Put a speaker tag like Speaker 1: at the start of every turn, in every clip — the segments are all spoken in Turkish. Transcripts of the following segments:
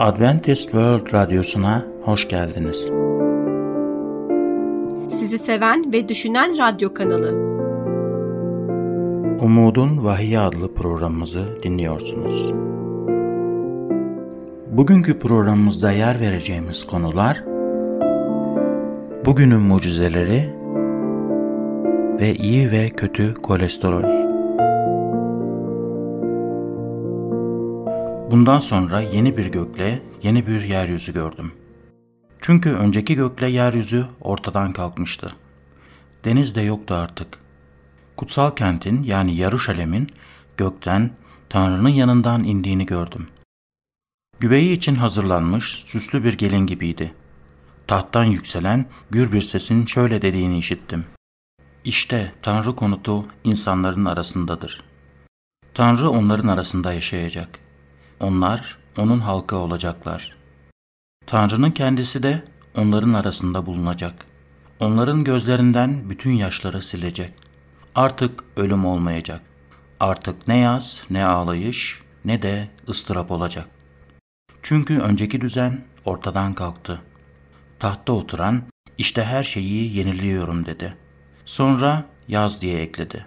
Speaker 1: Adventist World Radyosu'na hoş geldiniz.
Speaker 2: Sizi seven ve düşünen radyo kanalı.
Speaker 1: Umudun Vahiy adlı programımızı dinliyorsunuz. Bugünkü programımızda yer vereceğimiz konular Bugünün mucizeleri ve iyi ve kötü kolesterol. Bundan sonra yeni bir gökle yeni bir yeryüzü gördüm. Çünkü önceki gökle yeryüzü ortadan kalkmıştı. Deniz de yoktu artık. Kutsal kentin yani Yaruşalem'in gökten Tanrı'nın yanından indiğini gördüm. Güveyi için hazırlanmış süslü bir gelin gibiydi. Tahttan yükselen gür bir sesin şöyle dediğini işittim. İşte Tanrı konutu insanların arasındadır. Tanrı onların arasında yaşayacak.'' Onlar onun halkı olacaklar. Tanrı'nın kendisi de onların arasında bulunacak. Onların gözlerinden bütün yaşları silecek. Artık ölüm olmayacak. Artık ne yaz, ne ağlayış, ne de ıstırap olacak. Çünkü önceki düzen ortadan kalktı. Tahtta oturan, işte her şeyi yeniliyorum dedi. Sonra yaz diye ekledi.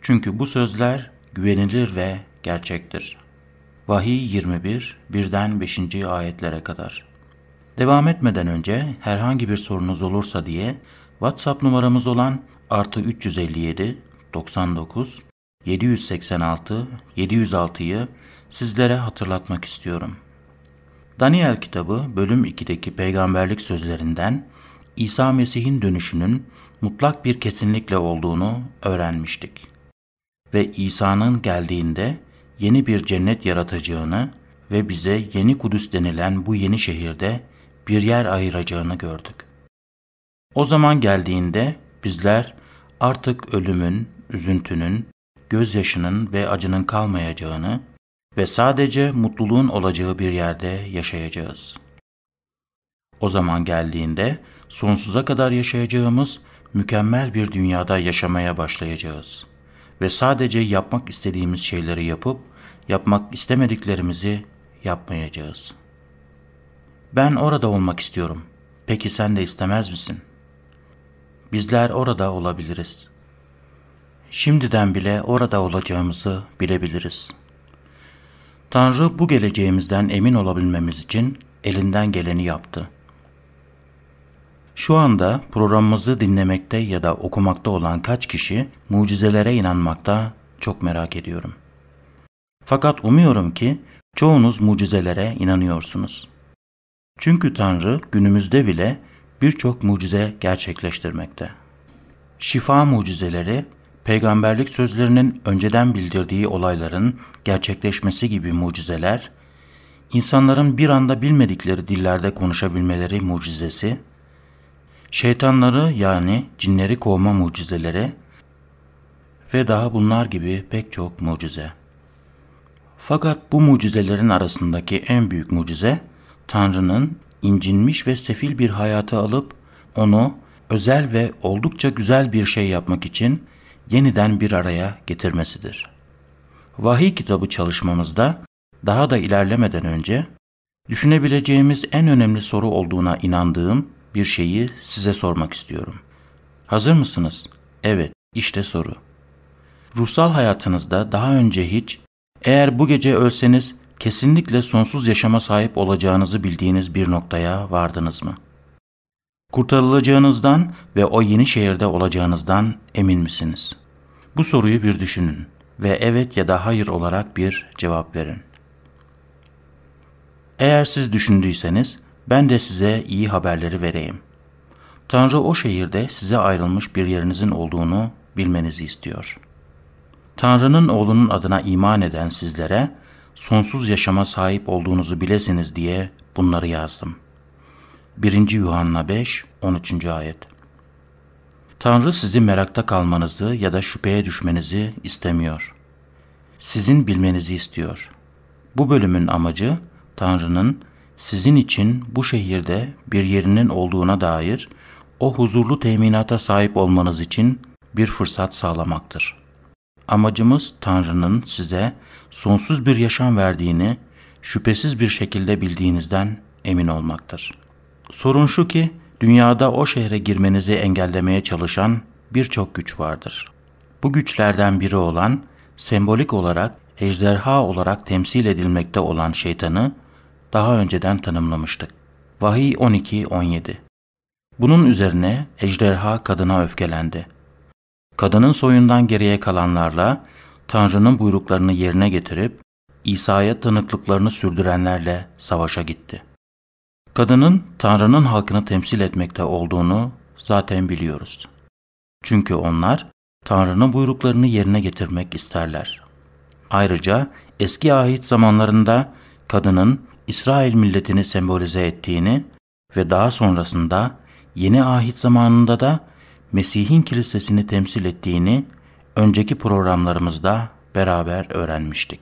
Speaker 1: Çünkü bu sözler güvenilir ve gerçektir. Vahiy 21, birden 5. ayetlere kadar. Devam etmeden önce herhangi bir sorunuz olursa diye WhatsApp numaramız olan artı 357 99 786 706'yı sizlere hatırlatmak istiyorum. Daniel kitabı bölüm 2'deki peygamberlik sözlerinden İsa Mesih'in dönüşünün mutlak bir kesinlikle olduğunu öğrenmiştik. Ve İsa'nın geldiğinde yeni bir cennet yaratacağını ve bize yeni Kudüs denilen bu yeni şehirde bir yer ayıracağını gördük. O zaman geldiğinde bizler artık ölümün, üzüntünün, gözyaşının ve acının kalmayacağını ve sadece mutluluğun olacağı bir yerde yaşayacağız. O zaman geldiğinde sonsuza kadar yaşayacağımız mükemmel bir dünyada yaşamaya başlayacağız.'' Ve sadece yapmak istediğimiz şeyleri yapıp yapmak istemediklerimizi yapmayacağız. Ben orada olmak istiyorum. Peki sen de istemez misin? Bizler orada olabiliriz. Şimdiden bile orada olacağımızı bilebiliriz. Tanrı bu geleceğimizden emin olabilmemiz için elinden geleni yaptı. Şu anda programımızı dinlemekte ya da okumakta olan kaç kişi mucizelere inanmakta çok merak ediyorum. Fakat umuyorum ki çoğunuz mucizelere inanıyorsunuz. Çünkü Tanrı günümüzde bile birçok mucize gerçekleştirmekte. Şifa mucizeleri, peygamberlik sözlerinin önceden bildirdiği olayların gerçekleşmesi gibi mucizeler, insanların bir anda bilmedikleri dillerde konuşabilmeleri mucizesi, şeytanları yani cinleri kovma mucizeleri ve daha bunlar gibi pek çok mucize. Fakat bu mucizelerin arasındaki en büyük mucize Tanrı'nın incinmiş ve sefil bir hayatı alıp onu özel ve oldukça güzel bir şey yapmak için yeniden bir araya getirmesidir. Vahiy kitabı çalışmamızda daha da ilerlemeden önce düşünebileceğimiz en önemli soru olduğuna inandığım bir şeyi size sormak istiyorum. Hazır mısınız? Evet, işte soru. Ruhsal hayatınızda daha önce hiç eğer bu gece ölseniz kesinlikle sonsuz yaşama sahip olacağınızı bildiğiniz bir noktaya vardınız mı? Kurtarılacağınızdan ve o yeni şehirde olacağınızdan emin misiniz? Bu soruyu bir düşünün ve evet ya da hayır olarak bir cevap verin. Eğer siz düşündüyseniz ben de size iyi haberleri vereyim. Tanrı o şehirde size ayrılmış bir yerinizin olduğunu bilmenizi istiyor. Tanrı'nın oğlunun adına iman eden sizlere sonsuz yaşama sahip olduğunuzu bilesiniz diye bunları yazdım. 1. Yuhanna 5, 13. ayet Tanrı sizi merakta kalmanızı ya da şüpheye düşmenizi istemiyor. Sizin bilmenizi istiyor. Bu bölümün amacı Tanrı'nın sizin için bu şehirde bir yerinin olduğuna dair o huzurlu teminata sahip olmanız için bir fırsat sağlamaktır. Amacımız Tanrı'nın size sonsuz bir yaşam verdiğini, şüphesiz bir şekilde bildiğinizden emin olmaktır. Sorun şu ki dünyada o şehre girmenizi engellemeye çalışan birçok güç vardır. Bu güçlerden biri olan sembolik olarak ejderha olarak temsil edilmekte olan şeytanı daha önceden tanımlamıştık. Vahiy 12-17 Bunun üzerine ejderha kadına öfkelendi. Kadının soyundan geriye kalanlarla Tanrı'nın buyruklarını yerine getirip İsa'ya tanıklıklarını sürdürenlerle savaşa gitti. Kadının Tanrı'nın halkını temsil etmekte olduğunu zaten biliyoruz. Çünkü onlar Tanrı'nın buyruklarını yerine getirmek isterler. Ayrıca eski ahit zamanlarında kadının İsrail milletini sembolize ettiğini ve daha sonrasında yeni ahit zamanında da Mesih'in kilisesini temsil ettiğini önceki programlarımızda beraber öğrenmiştik.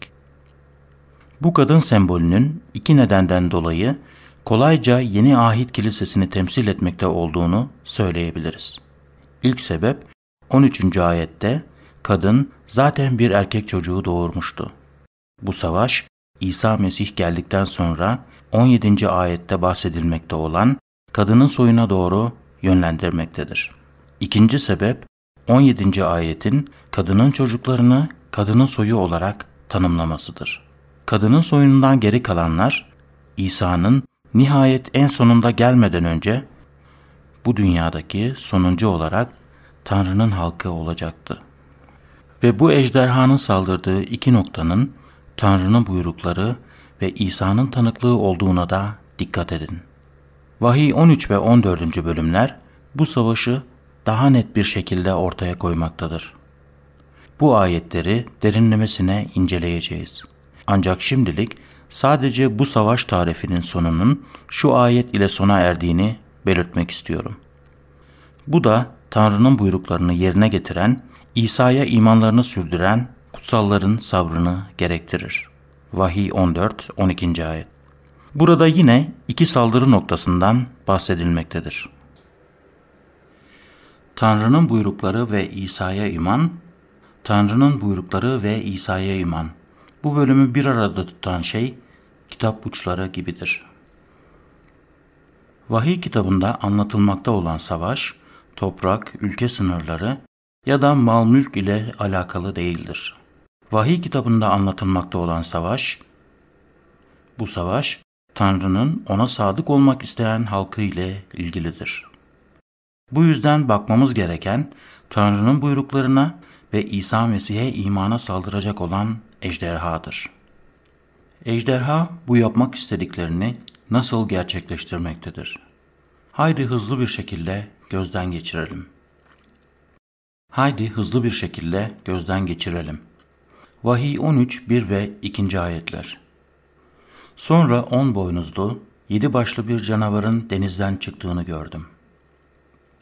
Speaker 1: Bu kadın sembolünün iki nedenden dolayı kolayca yeni ahit kilisesini temsil etmekte olduğunu söyleyebiliriz. İlk sebep 13. ayette kadın zaten bir erkek çocuğu doğurmuştu. Bu savaş İsa Mesih geldikten sonra 17. ayette bahsedilmekte olan kadının soyuna doğru yönlendirmektedir. İkinci sebep 17. ayetin kadının çocuklarını kadının soyu olarak tanımlamasıdır. Kadının soyundan geri kalanlar İsa'nın nihayet en sonunda gelmeden önce bu dünyadaki sonuncu olarak Tanrı'nın halkı olacaktı. Ve bu ejderhanın saldırdığı iki noktanın Tanrı'nın buyrukları ve İsa'nın tanıklığı olduğuna da dikkat edin. Vahiy 13 ve 14. bölümler bu savaşı daha net bir şekilde ortaya koymaktadır. Bu ayetleri derinlemesine inceleyeceğiz. Ancak şimdilik sadece bu savaş tarifinin sonunun şu ayet ile sona erdiğini belirtmek istiyorum. Bu da Tanrı'nın buyruklarını yerine getiren, İsa'ya imanlarını sürdüren kutsalların sabrını gerektirir. Vahiy 14-12. ayet. Burada yine iki saldırı noktasından bahsedilmektedir. Tanrı'nın buyrukları ve İsa'ya iman, Tanrı'nın buyrukları ve İsa'ya iman. Bu bölümü bir arada tutan şey kitap uçları gibidir. Vahiy kitabında anlatılmakta olan savaş, toprak, ülke sınırları ya da mal mülk ile alakalı değildir. Vahiy kitabında anlatılmakta olan savaş, bu savaş Tanrı'nın ona sadık olmak isteyen halkı ile ilgilidir. Bu yüzden bakmamız gereken Tanrı'nın buyruklarına ve İsa Mesih'e imana saldıracak olan ejderhadır. Ejderha bu yapmak istediklerini nasıl gerçekleştirmektedir? Haydi hızlı bir şekilde gözden geçirelim. Haydi hızlı bir şekilde gözden geçirelim. Vahiy 13, 1 ve 2. ayetler. Sonra on boynuzlu, yedi başlı bir canavarın denizden çıktığını gördüm.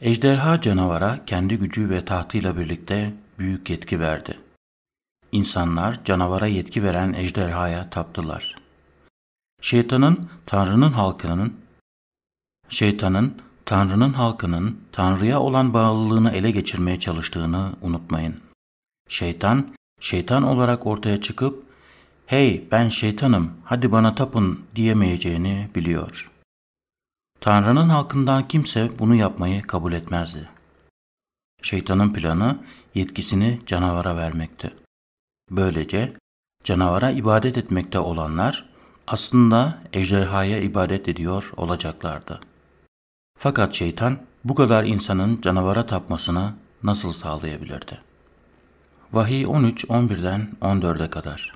Speaker 1: Ejderha canavara kendi gücü ve tahtıyla birlikte büyük yetki verdi. İnsanlar canavara yetki veren ejderhaya taptılar. Şeytanın Tanrı'nın halkının Şeytanın Tanrı'nın halkının Tanrı'ya olan bağlılığını ele geçirmeye çalıştığını unutmayın. Şeytan, şeytan olarak ortaya çıkıp hey ben şeytanım hadi bana tapın diyemeyeceğini biliyor. Tanrı'nın halkından kimse bunu yapmayı kabul etmezdi. Şeytanın planı yetkisini canavara vermekti. Böylece canavara ibadet etmekte olanlar aslında ejderhaya ibadet ediyor olacaklardı. Fakat şeytan bu kadar insanın canavara tapmasını nasıl sağlayabilirdi? Vahiy 13 11'den 14'e kadar.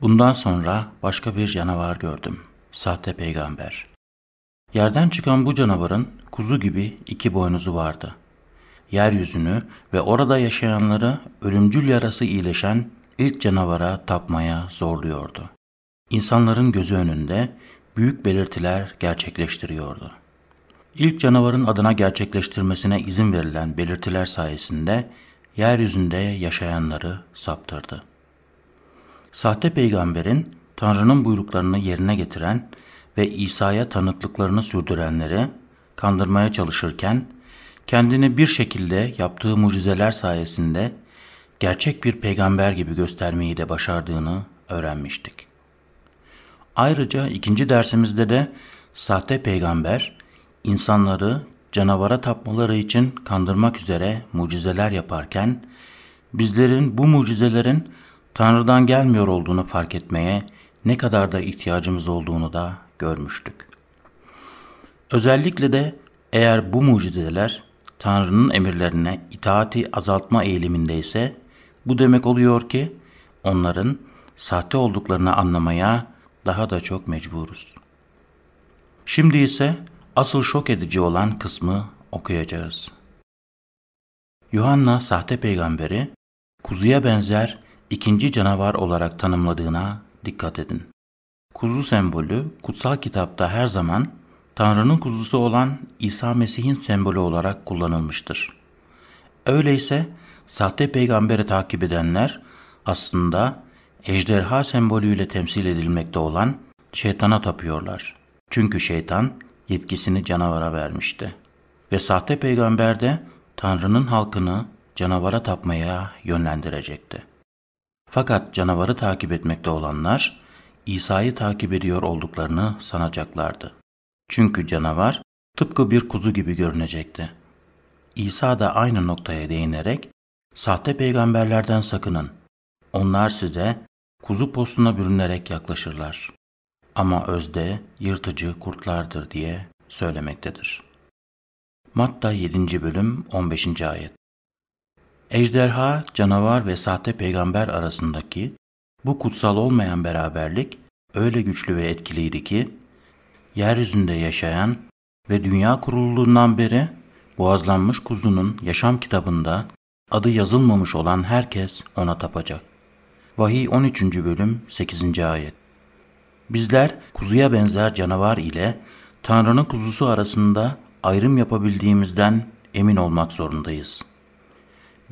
Speaker 1: Bundan sonra başka bir canavar gördüm. Sahte peygamber. Yerden çıkan bu canavarın kuzu gibi iki boynuzu vardı. Yeryüzünü ve orada yaşayanları ölümcül yarası iyileşen ilk canavara tapmaya zorluyordu. İnsanların gözü önünde büyük belirtiler gerçekleştiriyordu. İlk canavarın adına gerçekleştirmesine izin verilen belirtiler sayesinde yeryüzünde yaşayanları saptırdı. Sahte peygamberin Tanrı'nın buyruklarını yerine getiren ve İsa'ya tanıklıklarını sürdürenleri kandırmaya çalışırken kendini bir şekilde yaptığı mucizeler sayesinde gerçek bir peygamber gibi göstermeyi de başardığını öğrenmiştik. Ayrıca ikinci dersimizde de sahte peygamber insanları canavara tapmaları için kandırmak üzere mucizeler yaparken bizlerin bu mucizelerin Tanrı'dan gelmiyor olduğunu fark etmeye ne kadar da ihtiyacımız olduğunu da görmüştük. Özellikle de eğer bu mucizeler Tanrı'nın emirlerine itaati azaltma eğilimindeyse bu demek oluyor ki onların sahte olduklarını anlamaya daha da çok mecburuz. Şimdi ise asıl şok edici olan kısmı okuyacağız. Yuhanna sahte peygamberi kuzuya benzer ikinci canavar olarak tanımladığına dikkat edin. Kuzu sembolü kutsal kitapta her zaman Tanrı'nın kuzusu olan İsa Mesih'in sembolü olarak kullanılmıştır. Öyleyse sahte peygamberi takip edenler aslında ejderha sembolüyle temsil edilmekte olan şeytana tapıyorlar. Çünkü şeytan yetkisini canavara vermişti. Ve sahte peygamber de Tanrı'nın halkını canavara tapmaya yönlendirecekti. Fakat canavarı takip etmekte olanlar İsa'yı takip ediyor olduklarını sanacaklardı. Çünkü canavar tıpkı bir kuzu gibi görünecekti. İsa da aynı noktaya değinerek sahte peygamberlerden sakının. Onlar size kuzu postuna bürünerek yaklaşırlar. Ama özde yırtıcı kurtlardır diye söylemektedir. Matta 7. bölüm 15. ayet Ejderha, canavar ve sahte peygamber arasındaki bu kutsal olmayan beraberlik öyle güçlü ve etkiliydi ki, yeryüzünde yaşayan ve dünya kurulduğundan beri boğazlanmış kuzunun yaşam kitabında adı yazılmamış olan herkes ona tapacak. Vahiy 13. bölüm 8. ayet Bizler kuzuya benzer canavar ile Tanrı'nın kuzusu arasında ayrım yapabildiğimizden emin olmak zorundayız.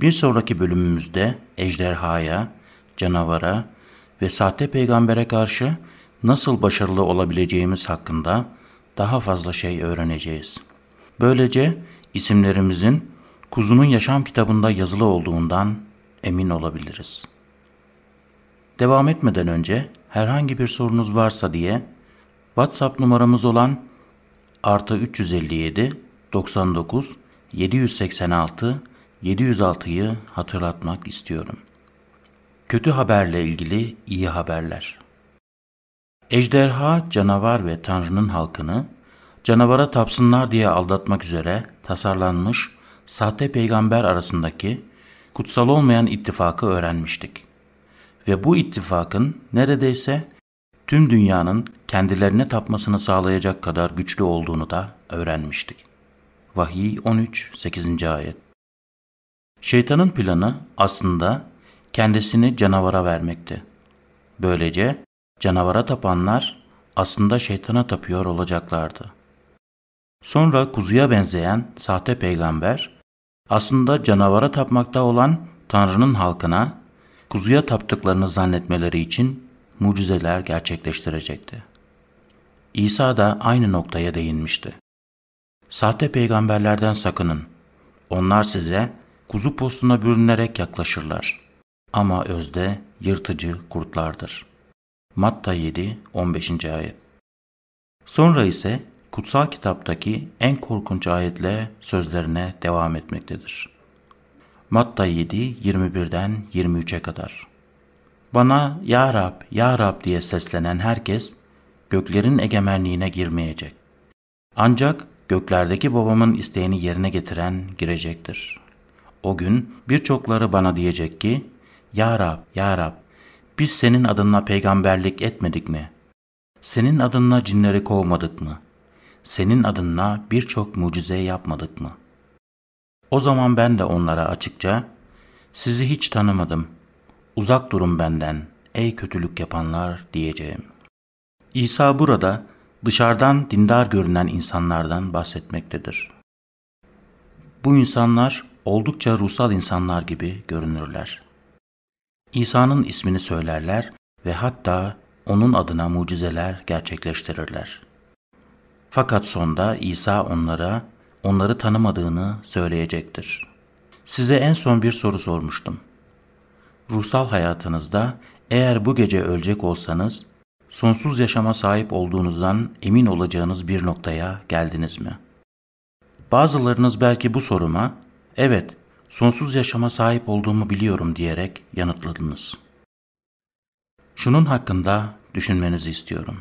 Speaker 1: Bir sonraki bölümümüzde ejderhaya, canavara ve sahte peygambere karşı nasıl başarılı olabileceğimiz hakkında daha fazla şey öğreneceğiz. Böylece isimlerimizin kuzunun yaşam kitabında yazılı olduğundan emin olabiliriz. Devam etmeden önce herhangi bir sorunuz varsa diye WhatsApp numaramız olan artı 357 99 786 706'yı hatırlatmak istiyorum. Kötü haberle ilgili iyi haberler. Ejderha, canavar ve Tanrı'nın halkını canavara tapsınlar diye aldatmak üzere tasarlanmış sahte peygamber arasındaki kutsal olmayan ittifakı öğrenmiştik. Ve bu ittifakın neredeyse tüm dünyanın kendilerine tapmasını sağlayacak kadar güçlü olduğunu da öğrenmiştik. Vahiy 13 8. ayet. Şeytanın planı aslında kendisini canavara vermekti. Böylece canavara tapanlar aslında şeytana tapıyor olacaklardı. Sonra kuzuya benzeyen sahte peygamber aslında canavara tapmakta olan Tanrı'nın halkına kuzuya taptıklarını zannetmeleri için mucizeler gerçekleştirecekti. İsa da aynı noktaya değinmişti. Sahte peygamberlerden sakının. Onlar size kuzu postuna bürünerek yaklaşırlar. Ama özde yırtıcı kurtlardır. Matta 7 15. ayet. Sonra ise kutsal kitaptaki en korkunç ayetle sözlerine devam etmektedir. Matta 7 21'den 23'e kadar. Bana Ya Rab, Ya Rab diye seslenen herkes göklerin egemenliğine girmeyecek. Ancak göklerdeki babamın isteğini yerine getiren girecektir. O gün birçokları bana diyecek ki, Ya Rab, Ya Rab, biz senin adına peygamberlik etmedik mi? Senin adına cinleri kovmadık mı? Senin adına birçok mucize yapmadık mı? O zaman ben de onlara açıkça, sizi hiç tanımadım, uzak durun benden, ey kötülük yapanlar diyeceğim. İsa burada dışarıdan dindar görünen insanlardan bahsetmektedir. Bu insanlar oldukça ruhsal insanlar gibi görünürler. İsa'nın ismini söylerler ve hatta onun adına mucizeler gerçekleştirirler. Fakat sonda İsa onlara onları tanımadığını söyleyecektir. Size en son bir soru sormuştum. Ruhsal hayatınızda eğer bu gece ölecek olsanız sonsuz yaşama sahip olduğunuzdan emin olacağınız bir noktaya geldiniz mi? Bazılarınız belki bu soruma, evet, sonsuz yaşama sahip olduğumu biliyorum diyerek yanıtladınız. Şunun hakkında düşünmenizi istiyorum.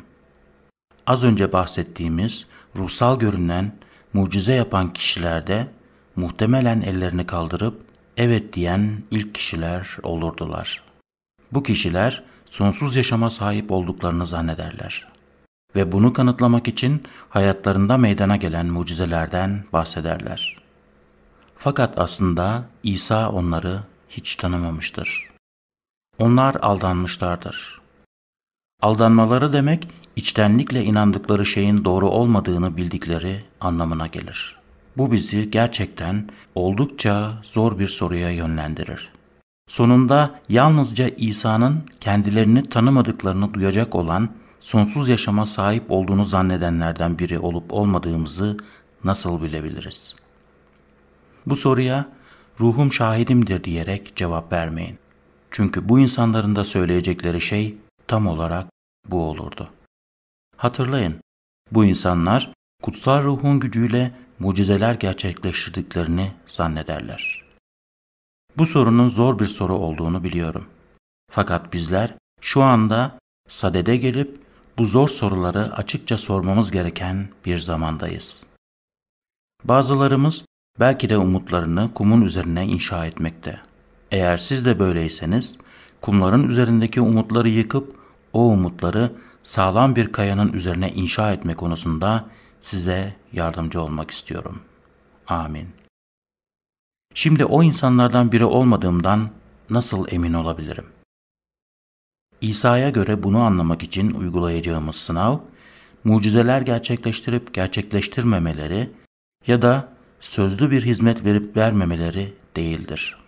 Speaker 1: Az önce bahsettiğimiz ruhsal görünen, mucize yapan kişilerde muhtemelen ellerini kaldırıp evet diyen ilk kişiler olurdular. Bu kişiler sonsuz yaşama sahip olduklarını zannederler. Ve bunu kanıtlamak için hayatlarında meydana gelen mucizelerden bahsederler. Fakat aslında İsa onları hiç tanımamıştır. Onlar aldanmışlardır. Aldanmaları demek içtenlikle inandıkları şeyin doğru olmadığını bildikleri anlamına gelir. Bu bizi gerçekten oldukça zor bir soruya yönlendirir. Sonunda yalnızca İsa'nın kendilerini tanımadıklarını duyacak olan sonsuz yaşama sahip olduğunu zannedenlerden biri olup olmadığımızı nasıl bilebiliriz? Bu soruya ruhum şahidimdir diyerek cevap vermeyin. Çünkü bu insanların da söyleyecekleri şey tam olarak bu olurdu. Hatırlayın, bu insanlar kutsal ruhun gücüyle mucizeler gerçekleştirdiklerini zannederler. Bu sorunun zor bir soru olduğunu biliyorum. Fakat bizler şu anda sadede gelip bu zor soruları açıkça sormamız gereken bir zamandayız. Bazılarımız belki de umutlarını kumun üzerine inşa etmekte. Eğer siz de böyleyseniz, kumların üzerindeki umutları yıkıp o umutları sağlam bir kayanın üzerine inşa etme konusunda size yardımcı olmak istiyorum. Amin. Şimdi o insanlardan biri olmadığımdan nasıl emin olabilirim? İsa'ya göre bunu anlamak için uygulayacağımız sınav, mucizeler gerçekleştirip gerçekleştirmemeleri ya da sözlü bir hizmet verip vermemeleri değildir.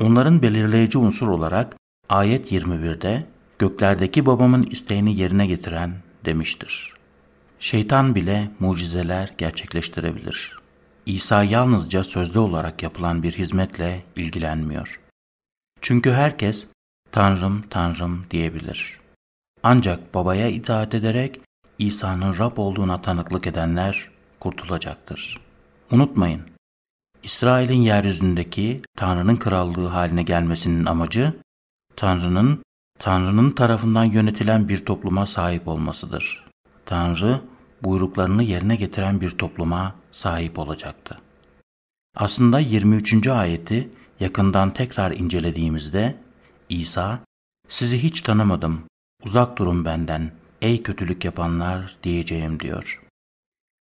Speaker 1: Onların belirleyici unsur olarak ayet 21'de göklerdeki babamın isteğini yerine getiren demiştir. Şeytan bile mucizeler gerçekleştirebilir. İsa yalnızca sözlü olarak yapılan bir hizmetle ilgilenmiyor. Çünkü herkes Tanrım, Tanrım diyebilir. Ancak babaya itaat ederek İsa'nın Rab olduğuna tanıklık edenler kurtulacaktır. Unutmayın, İsrail'in yeryüzündeki Tanrı'nın krallığı haline gelmesinin amacı, Tanrı'nın Tanrı'nın tarafından yönetilen bir topluma sahip olmasıdır. Tanrı, buyruklarını yerine getiren bir topluma sahip olacaktı. Aslında 23. ayeti yakından tekrar incelediğimizde İsa, sizi hiç tanımadım, uzak durun benden, ey kötülük yapanlar diyeceğim diyor.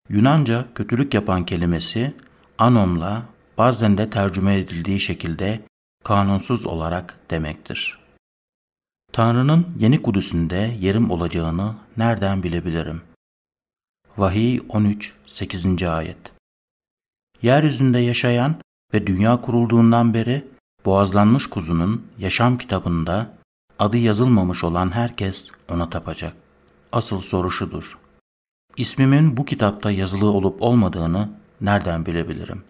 Speaker 1: Yunanca kötülük yapan kelimesi anomla bazen de tercüme edildiği şekilde kanunsuz olarak demektir. Tanrı'nın yeni Kudüs'ünde yerim olacağını nereden bilebilirim? Vahiy 13 8. ayet Yeryüzünde yaşayan ve dünya kurulduğundan beri boğazlanmış kuzunun yaşam kitabında adı yazılmamış olan herkes ona tapacak. Asıl soru şudur. İsmimin bu kitapta yazılı olup olmadığını nereden bilebilirim?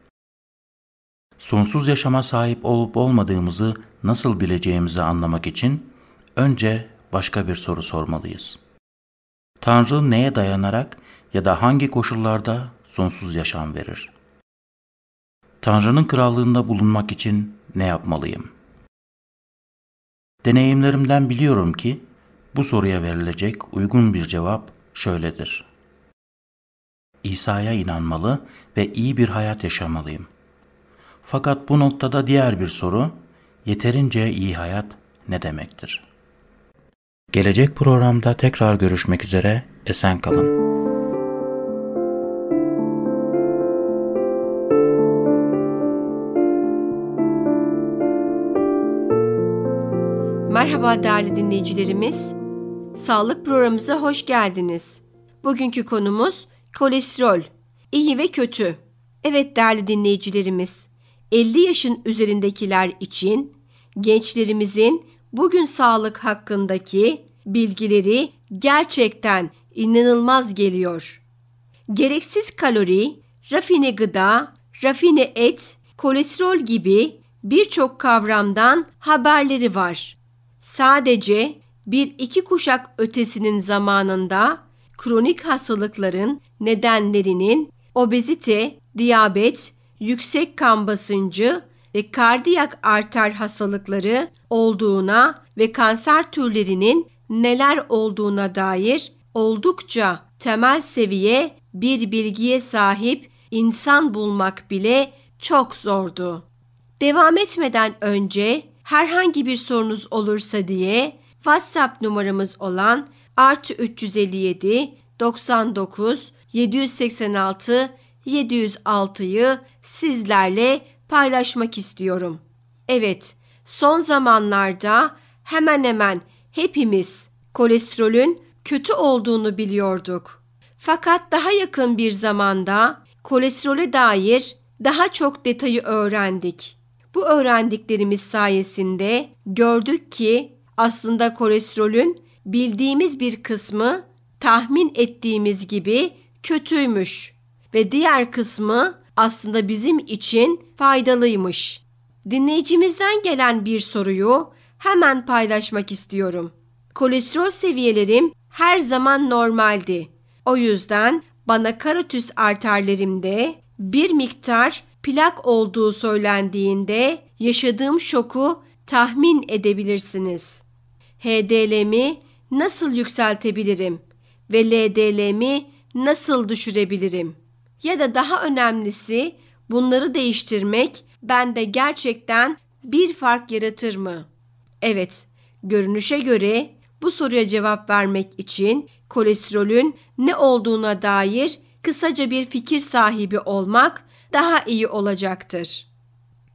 Speaker 1: Sonsuz yaşama sahip olup olmadığımızı nasıl bileceğimizi anlamak için önce başka bir soru sormalıyız. Tanrı neye dayanarak ya da hangi koşullarda sonsuz yaşam verir? Tanrı'nın krallığında bulunmak için ne yapmalıyım? Deneyimlerimden biliyorum ki bu soruya verilecek uygun bir cevap şöyledir. İsa'ya inanmalı ve iyi bir hayat yaşamalıyım. Fakat bu noktada diğer bir soru, yeterince iyi hayat ne demektir? Gelecek programda tekrar görüşmek üzere, esen kalın.
Speaker 2: Merhaba değerli dinleyicilerimiz. Sağlık programımıza hoş geldiniz. Bugünkü konumuz kolesterol. İyi ve kötü. Evet değerli dinleyicilerimiz, 50 yaşın üzerindekiler için gençlerimizin bugün sağlık hakkındaki bilgileri gerçekten inanılmaz geliyor. Gereksiz kalori, rafine gıda, rafine et, kolesterol gibi birçok kavramdan haberleri var. Sadece bir iki kuşak ötesinin zamanında kronik hastalıkların nedenlerinin obezite, diyabet, yüksek kan basıncı ve kardiyak arter hastalıkları olduğuna ve kanser türlerinin neler olduğuna dair oldukça temel seviye bir bilgiye sahip insan bulmak bile çok zordu. Devam etmeden önce herhangi bir sorunuz olursa diye WhatsApp numaramız olan artı 357 99 786 706'yı sizlerle paylaşmak istiyorum. Evet, son zamanlarda hemen hemen hepimiz kolesterolün kötü olduğunu biliyorduk. Fakat daha yakın bir zamanda kolesterole dair daha çok detayı öğrendik. Bu öğrendiklerimiz sayesinde gördük ki aslında kolesterolün bildiğimiz bir kısmı tahmin ettiğimiz gibi kötüymüş ve diğer kısmı aslında bizim için faydalıymış. Dinleyicimizden gelen bir soruyu hemen paylaşmak istiyorum. Kolesterol seviyelerim her zaman normaldi. O yüzden bana karotüs arterlerimde bir miktar plak olduğu söylendiğinde yaşadığım şoku tahmin edebilirsiniz. HDL'mi nasıl yükseltebilirim ve LDL'mi nasıl düşürebilirim? Ya da daha önemlisi bunları değiştirmek bende gerçekten bir fark yaratır mı? Evet, görünüşe göre bu soruya cevap vermek için kolesterolün ne olduğuna dair kısaca bir fikir sahibi olmak daha iyi olacaktır.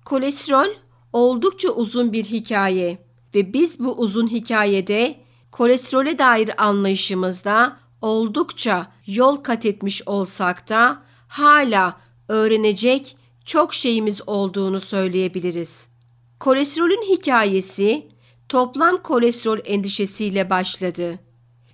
Speaker 2: Kolesterol oldukça uzun bir hikaye ve biz bu uzun hikayede kolesterole dair anlayışımızda oldukça yol kat etmiş olsak da hala öğrenecek çok şeyimiz olduğunu söyleyebiliriz. Kolesterolün hikayesi toplam kolesterol endişesiyle başladı.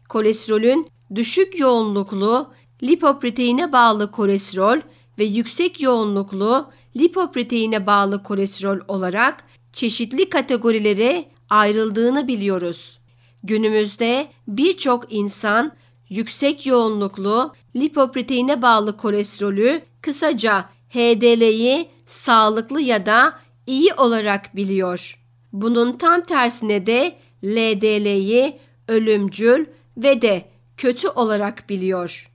Speaker 2: Kolesterolün düşük yoğunluklu lipoproteine bağlı kolesterol ve yüksek yoğunluklu lipoproteine bağlı kolesterol olarak çeşitli kategorilere ayrıldığını biliyoruz. Günümüzde birçok insan yüksek yoğunluklu lipoproteine bağlı kolesterolü kısaca HDL'yi sağlıklı ya da iyi olarak biliyor. Bunun tam tersine de LDL'yi ölümcül ve de kötü olarak biliyor.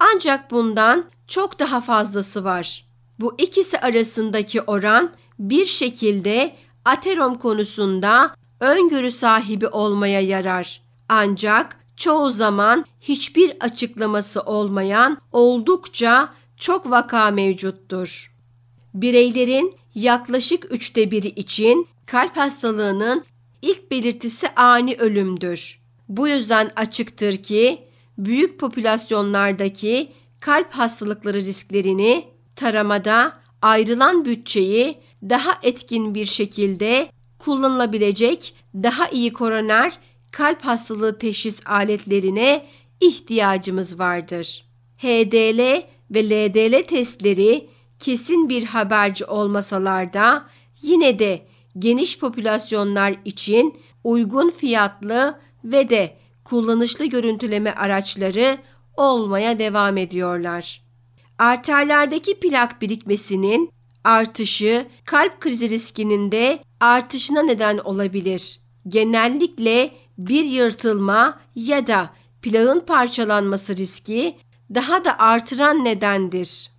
Speaker 2: Ancak bundan çok daha fazlası var. Bu ikisi arasındaki oran bir şekilde aterom konusunda öngörü sahibi olmaya yarar. Ancak çoğu zaman hiçbir açıklaması olmayan oldukça çok vaka mevcuttur. Bireylerin yaklaşık üçte biri için kalp hastalığının ilk belirtisi ani ölümdür. Bu yüzden açıktır ki büyük popülasyonlardaki kalp hastalıkları risklerini taramada ayrılan bütçeyi daha etkin bir şekilde kullanılabilecek daha iyi koroner kalp hastalığı teşhis aletlerine ihtiyacımız vardır. HDL ve LDL testleri kesin bir haberci olmasalar da yine de geniş popülasyonlar için uygun fiyatlı ve de kullanışlı görüntüleme araçları olmaya devam ediyorlar. Arterlerdeki plak birikmesinin artışı kalp krizi riskinin de artışına neden olabilir. Genellikle bir yırtılma ya da plağın parçalanması riski daha da artıran nedendir.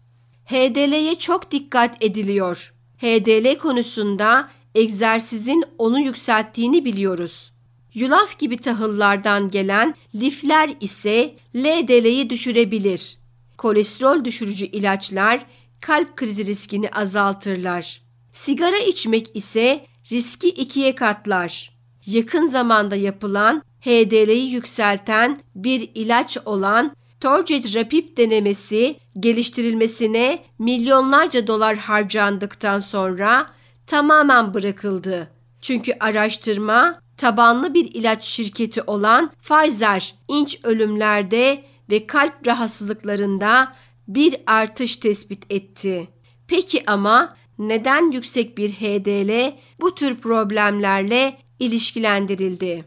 Speaker 2: HDL'ye çok dikkat ediliyor. HDL konusunda egzersizin onu yükselttiğini biliyoruz. Yulaf gibi tahıllardan gelen lifler ise LDL'yi düşürebilir. Kolesterol düşürücü ilaçlar kalp krizi riskini azaltırlar. Sigara içmek ise riski ikiye katlar. Yakın zamanda yapılan HDL'yi yükselten bir ilaç olan Torget Rapid denemesi geliştirilmesine milyonlarca dolar harcandıktan sonra tamamen bırakıldı. Çünkü araştırma tabanlı bir ilaç şirketi olan Pfizer inç ölümlerde ve kalp rahatsızlıklarında bir artış tespit etti. Peki ama neden yüksek bir HDL bu tür problemlerle ilişkilendirildi?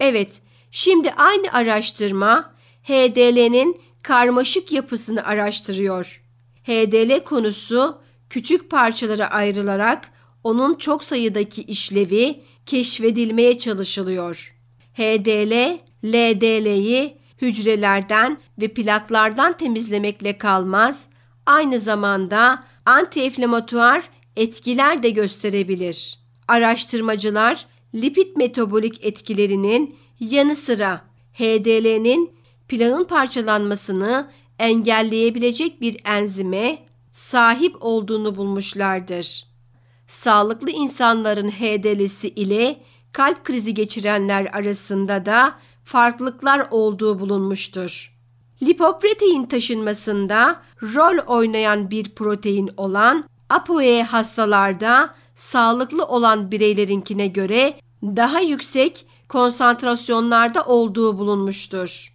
Speaker 2: Evet, şimdi aynı araştırma HDL'nin karmaşık yapısını araştırıyor. HDL konusu küçük parçalara ayrılarak onun çok sayıdaki işlevi keşfedilmeye çalışılıyor. HDL, LDL'yi hücrelerden ve plaklardan temizlemekle kalmaz, aynı zamanda antiinflamatuar etkiler de gösterebilir. Araştırmacılar lipid metabolik etkilerinin yanı sıra HDL'nin plağın parçalanmasını engelleyebilecek bir enzime sahip olduğunu bulmuşlardır. Sağlıklı insanların HDL'si ile kalp krizi geçirenler arasında da farklılıklar olduğu bulunmuştur. Lipoprotein taşınmasında rol oynayan bir protein olan ApoE hastalarda sağlıklı olan bireylerinkine göre daha yüksek konsantrasyonlarda olduğu bulunmuştur.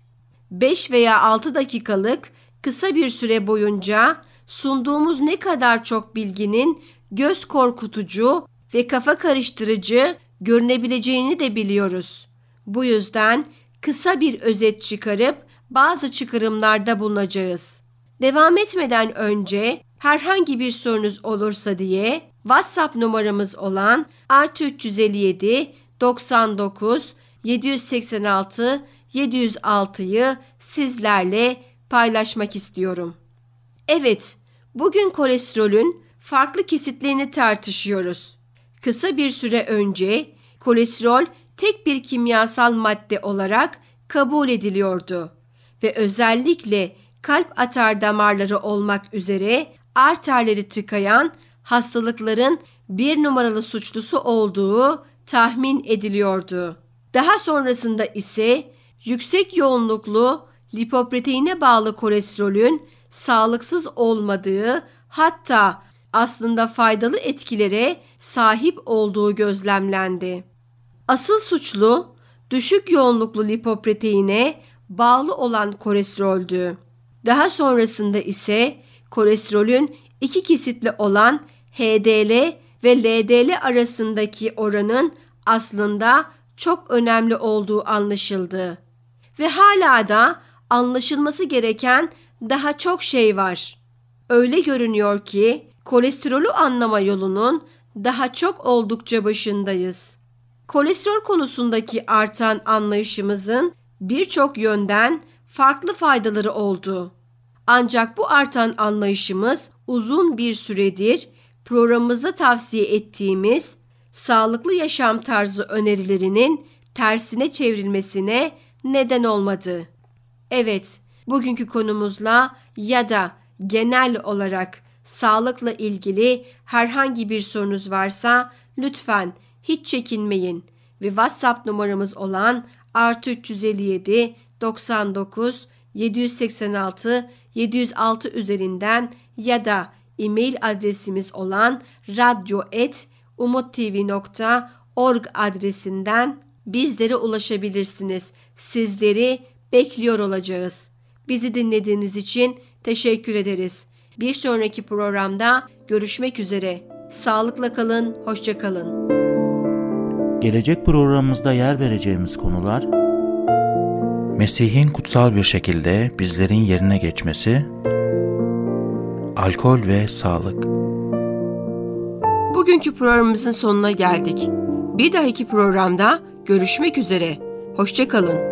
Speaker 2: 5 veya 6 dakikalık kısa bir süre boyunca sunduğumuz ne kadar çok bilginin göz korkutucu ve kafa karıştırıcı görünebileceğini de biliyoruz. Bu yüzden kısa bir özet çıkarıp bazı çıkarımlarda bulunacağız. Devam etmeden önce herhangi bir sorunuz olursa diye WhatsApp numaramız olan artı 357 99 786 706'yı sizlerle paylaşmak istiyorum. Evet, bugün kolesterolün farklı kesitlerini tartışıyoruz. Kısa bir süre önce kolesterol tek bir kimyasal madde olarak kabul ediliyordu ve özellikle kalp atar damarları olmak üzere arterleri tıkayan hastalıkların bir numaralı suçlusu olduğu tahmin ediliyordu. Daha sonrasında ise yüksek yoğunluklu lipoproteine bağlı kolesterolün sağlıksız olmadığı hatta aslında faydalı etkilere sahip olduğu gözlemlendi. Asıl suçlu düşük yoğunluklu lipoproteine bağlı olan kolesteroldü. Daha sonrasında ise kolesterolün iki kesitli olan HDL ve LDL arasındaki oranın aslında çok önemli olduğu anlaşıldı. Ve hala da anlaşılması gereken daha çok şey var. Öyle görünüyor ki kolesterolü anlama yolunun daha çok oldukça başındayız. Kolesterol konusundaki artan anlayışımızın birçok yönden farklı faydaları oldu. Ancak bu artan anlayışımız uzun bir süredir programımızda tavsiye ettiğimiz sağlıklı yaşam tarzı önerilerinin tersine çevrilmesine neden olmadı. Evet, bugünkü konumuzla ya da genel olarak sağlıkla ilgili herhangi bir sorunuz varsa lütfen hiç çekinmeyin ve WhatsApp numaramız olan artı 357 99 786 706 üzerinden ya da e-mail adresimiz olan radyo.umuttv.org adresinden bizlere ulaşabilirsiniz. Sizleri bekliyor olacağız. Bizi dinlediğiniz için teşekkür ederiz. Bir sonraki programda görüşmek üzere. Sağlıkla kalın, hoşça kalın.
Speaker 1: Gelecek programımızda yer vereceğimiz konular Mesih'in kutsal bir şekilde bizlerin yerine geçmesi, alkol ve sağlık.
Speaker 2: Bugünkü programımızın sonuna geldik. Bir dahaki programda görüşmek üzere. Hoşça kalın.